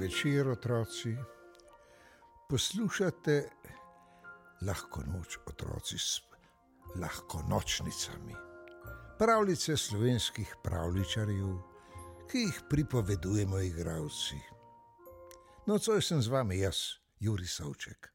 Večer, otroci. Poslušate lahko noč, otroci s lahko nočnicami. Pravljice slovenskih pravličarjev, ki jih pripovedujemo igravci. Nocoj sem z vami jaz, Juri Savček.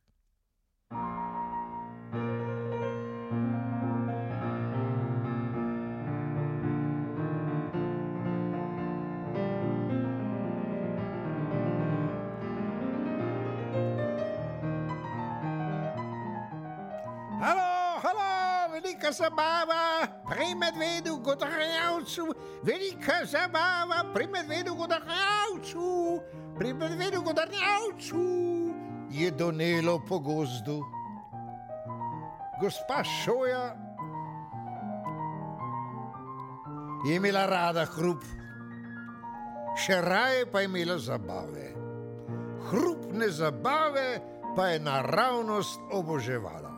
Zabava, pri medvedu godrnjavcu, velika zabava, pri medvedu godrnjavcu, pri medvedu godrnjavcu. Je donelo po gozdu. Gospa Šoja je imela rada hrup, še raje pa je imela zabave. Hrupne zabave pa je naravnost oboževala.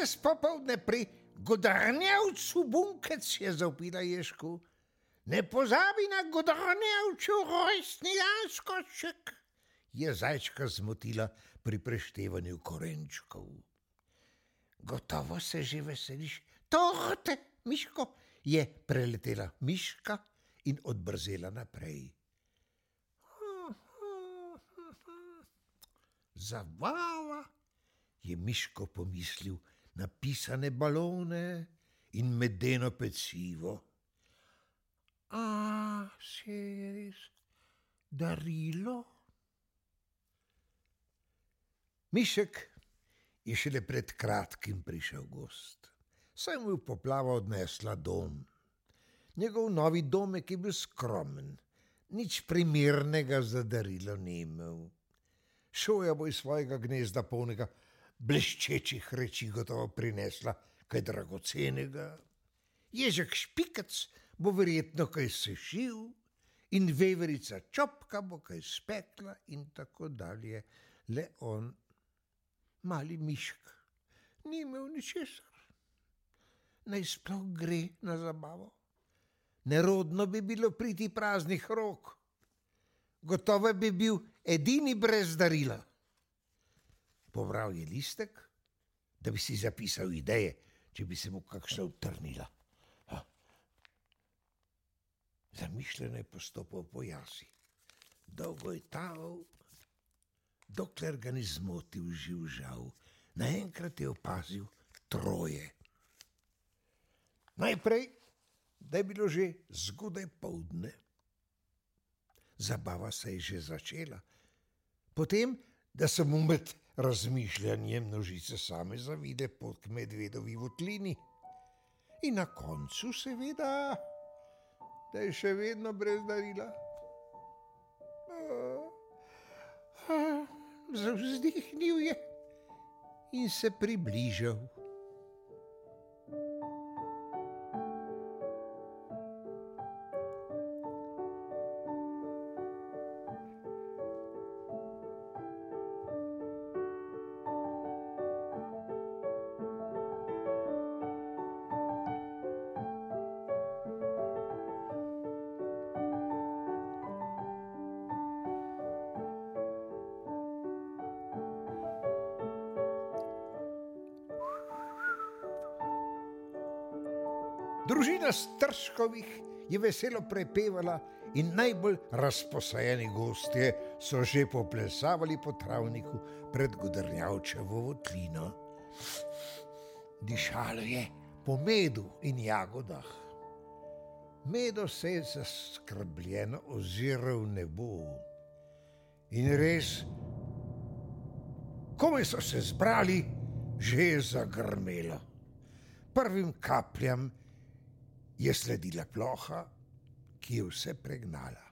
Danes popovdne pri godrnjavcu bunkec je zaupila Ješku. Ne pozabi na godrnjavču rojstni dan skoček. Je zajčka zmotila pri preštevanju korenčkov. Gotovo se že veseliš. Torte, Miško, Je preletela miška in odbrzela naprej. Zabava, je Miško pomislil na pisane balone in medeno pecivo. A se je res darilo? Mišek je šele pred kratkim prišel gost. Saj mu je poplava odnesla dom. Njegov novi domek je bil skromen, nič primernega za darilo ni imel. Šoja bo iz svojega gnezda polnega bleščečih reči gotovo prinesla kaj dragocenega. Ježek špikac bo verjetno kaj sešil in veverica čopka bo kaj spekla in tako dalje. Le on, mali mišk, ni imel ničesar. Naj sploh gre na zabavo. Nerodno bi bilo priti praznih rok. Gotovo bi bil edini brez darila. Pobral je listek, da bi si zapisal ideje, če bi se mu kakšna utrnila. Zamišljeno je postopal po jasi. Dolgo je taval, dokler ga ni zmotil živ žal. Naenkrat je opazil troje. Najprej, da je bilo že zgodaj povdne. Zabava se je že začela. Potem, da so mu med razmišljanjem nožice same zavide pot k medvedovi votlini. In na koncu, seveda, da je še vedno brez darila. Zavzdihnil je in se približal. Družina Strškovih je veselo prepevala in najbolj razposajeni gostje so že poplesavali po travniku pred Godrnjavčevo votlino. Dišalo je po medu in jagodah. Medo se je zaskrbljeno oziral v nebo. In res, komaj so se zbrali, že je zagrmelo. Prvim kapljam je sledila ploha, ki je vse pregnala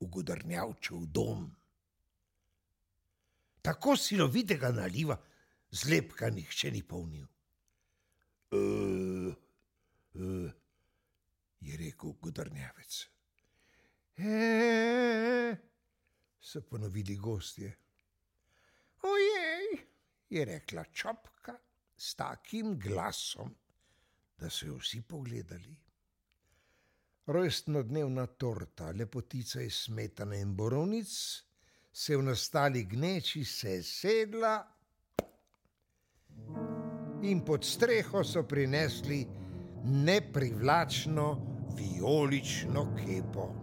v godrnjavčev dom. Tako silovitega naliva zlepka nihče ni polnil. Uh, uh, je rekel godrnjavec. E, so ponovili gostje. Ojej, je rekla čopka s takim glasom, da so jo vsi pogledali. Rojstnodnevna torta, lepotica iz smetane in borovnic, se v nastali gneči se sedla in pod streho so prinesli neprivlačno vijolično kepo.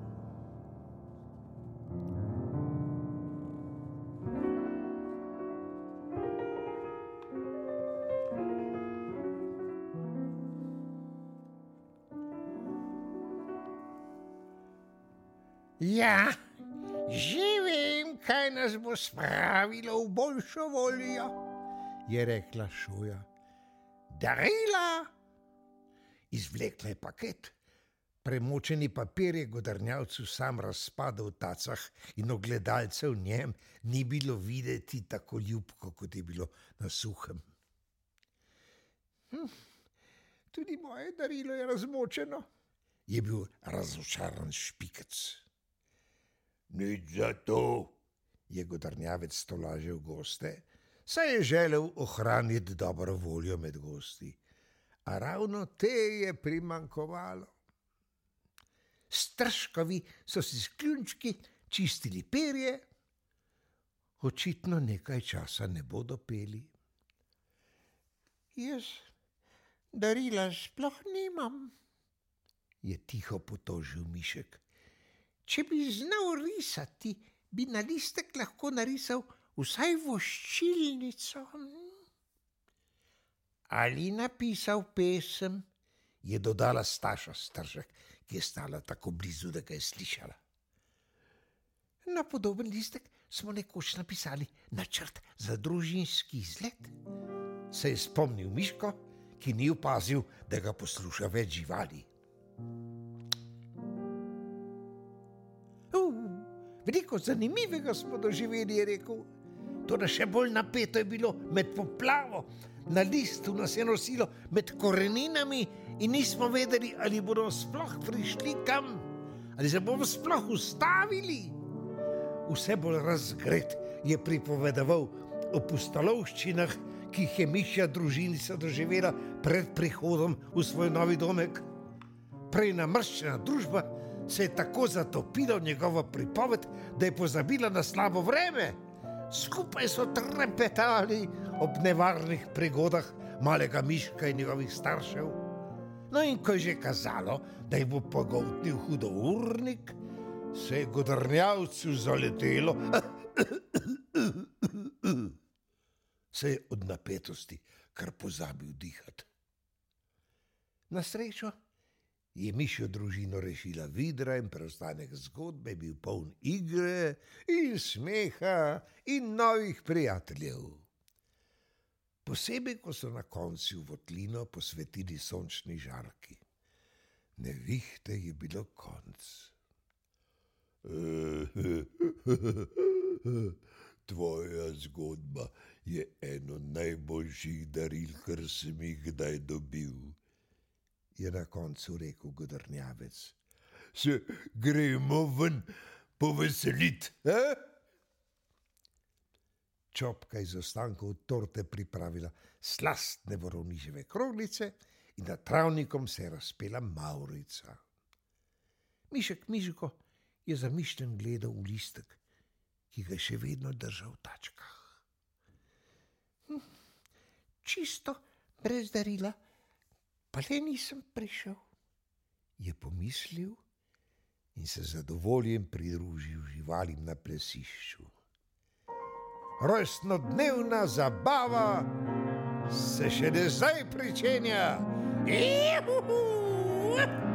Ja, že vem, kaj nas bo spravilo v boljšo voljo, je rekla šuja. Darila! Izvlekla je paket. Premočeni papir je godrnjavcu sam razpadel v tacah in ogledalcev v njem ni bilo videti tako ljubko, kot je bilo na suhem. Hm, tudi moje darilo je razmočeno, je bil razočaran špikec. Nič za to, je godrnjavec tolažil goste, saj je želel ohraniti dobro voljo med gosti. A ravno te je primankovalo. Strškovi so si s kljunčki čistili perje, očitno nekaj časa ne bodo peli. Jaz darila sploh nimam, je tiho potožil Mišek. Če bi znal risati, bi na listek lahko narisal vsaj voščilnico. Ali napisal pesem, je dodala Staša Stržek, ki je stala tako blizu, da ga je slišala. Na podoben listek smo nekoč napisali načrt za družinski izlet. Se je spomnil Miško, ki ni opazil, da ga posluša več živali. Veliko zanimivega smo doživeli, je rekel. Toda še bolj napeto je bilo med poplavo, na listu nas je nosilo med koreninami in nismo vedeli, ali bodo sploh prišli kam, ali se bomo sploh ustavili. Vse bolj razgret je pripovedoval o pustolovščinah, ki jih je mišja družinica doživela pred prihodom v svoj novi domek. Prej namrščena družba se je tako zatopila v njegovo pripoved, da je pozabila na slabo vreme. Skupaj so trepetali ob nevarnih prigodah malega Miška in njegovih staršev. No, in ko je že kazalo, da je bo pogotnil hudo urnik, se je godrnjavcu zaletelo, se je od napetosti kar pozabil dihati. Na srečo je mišjo družino rešila vidra in preostanek zgodbe bil poln igre in smeha in novih prijateljev. Posebej, ko so na koncu votlino posvetili sončni žarki. Nevihte je bilo konc. Tvoja zgodba je eno najboljših daril, kar sem jih kdaj dobil je na koncu rekel Godrnjavec. Se gremo ven poveseliti. Eh? Čopka iz ostankov torte pripravila slastne vorovniževe kroglice in na travnikom se je razpela Maurica. Mišek Mižiko je zamišljen gledal v listek, ki ga je še vedno držal v tačkah. Hm, čisto brez darila pa le nisem prišel, je pomislil in se zadovoljen pridružil živalim na plesišču. Rojstnodnevna zabava se še ne zdaj pričenja. Juhu!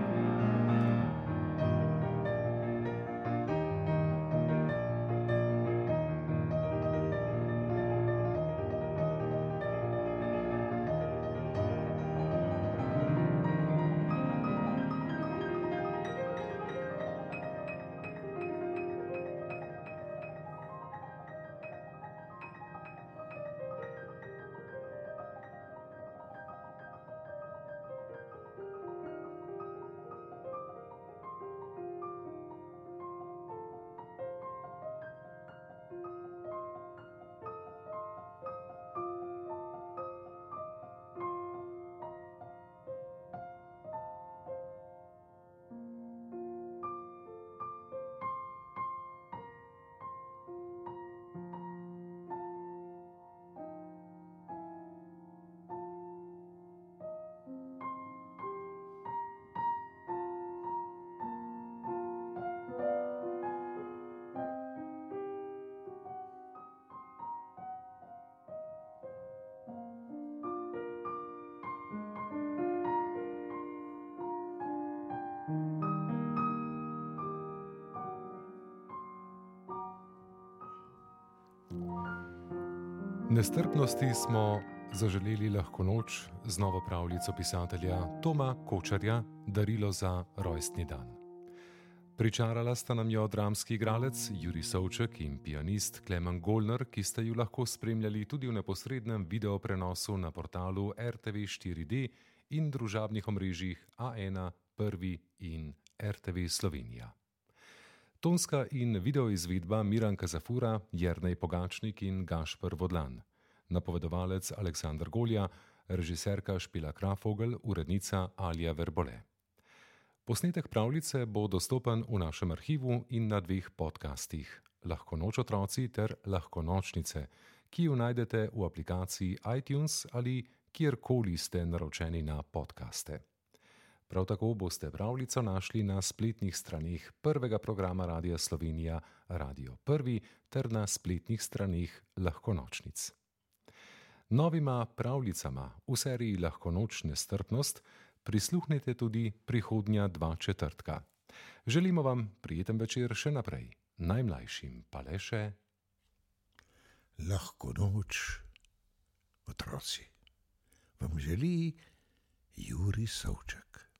Nestrpnosti smo zaželeli lahko noč z novo pravljico pisatelja Toma Kočarja Darilo za rojstni dan. Pričarala sta nam jo dramski igralec Juri Sovček in pianist Klemen Golner, ki ste ju lahko spremljali tudi v neposrednem videoprenosu na portalu RTV 4D in družabnih omrežjih A1, Prvi in RTV Slovenija. Tonska in videoizvedba Miranka Zafura, Jrnej Pogačnik in Gašpr Vodlan. Napovedovalec Aleksandr Golja, režiserka Špila Krafogel, urednica Alja Verbole. Posnetek pravljice bo dostopen v našem arhivu in na dveh podcastih: Lahko noč otroci ter Lahko nočnice, ki jo najdete v aplikaciji iTunes ali kjerkoli ste naročeni na podkaste. Prav tako boste pravljico našli na spletnih straneh prvega programa Radia Slovenija, Radio 1 ter na spletnih straneh Lahko nočnic. Novima pravljicama v seriji Lahko noč nestrpnost prisluhnite tudi prihodnja dva četrtka. Želimo vam prijeten večer še naprej, najmlajšim pa le še. Lahko noč, otroci, vam želi Juri Savček.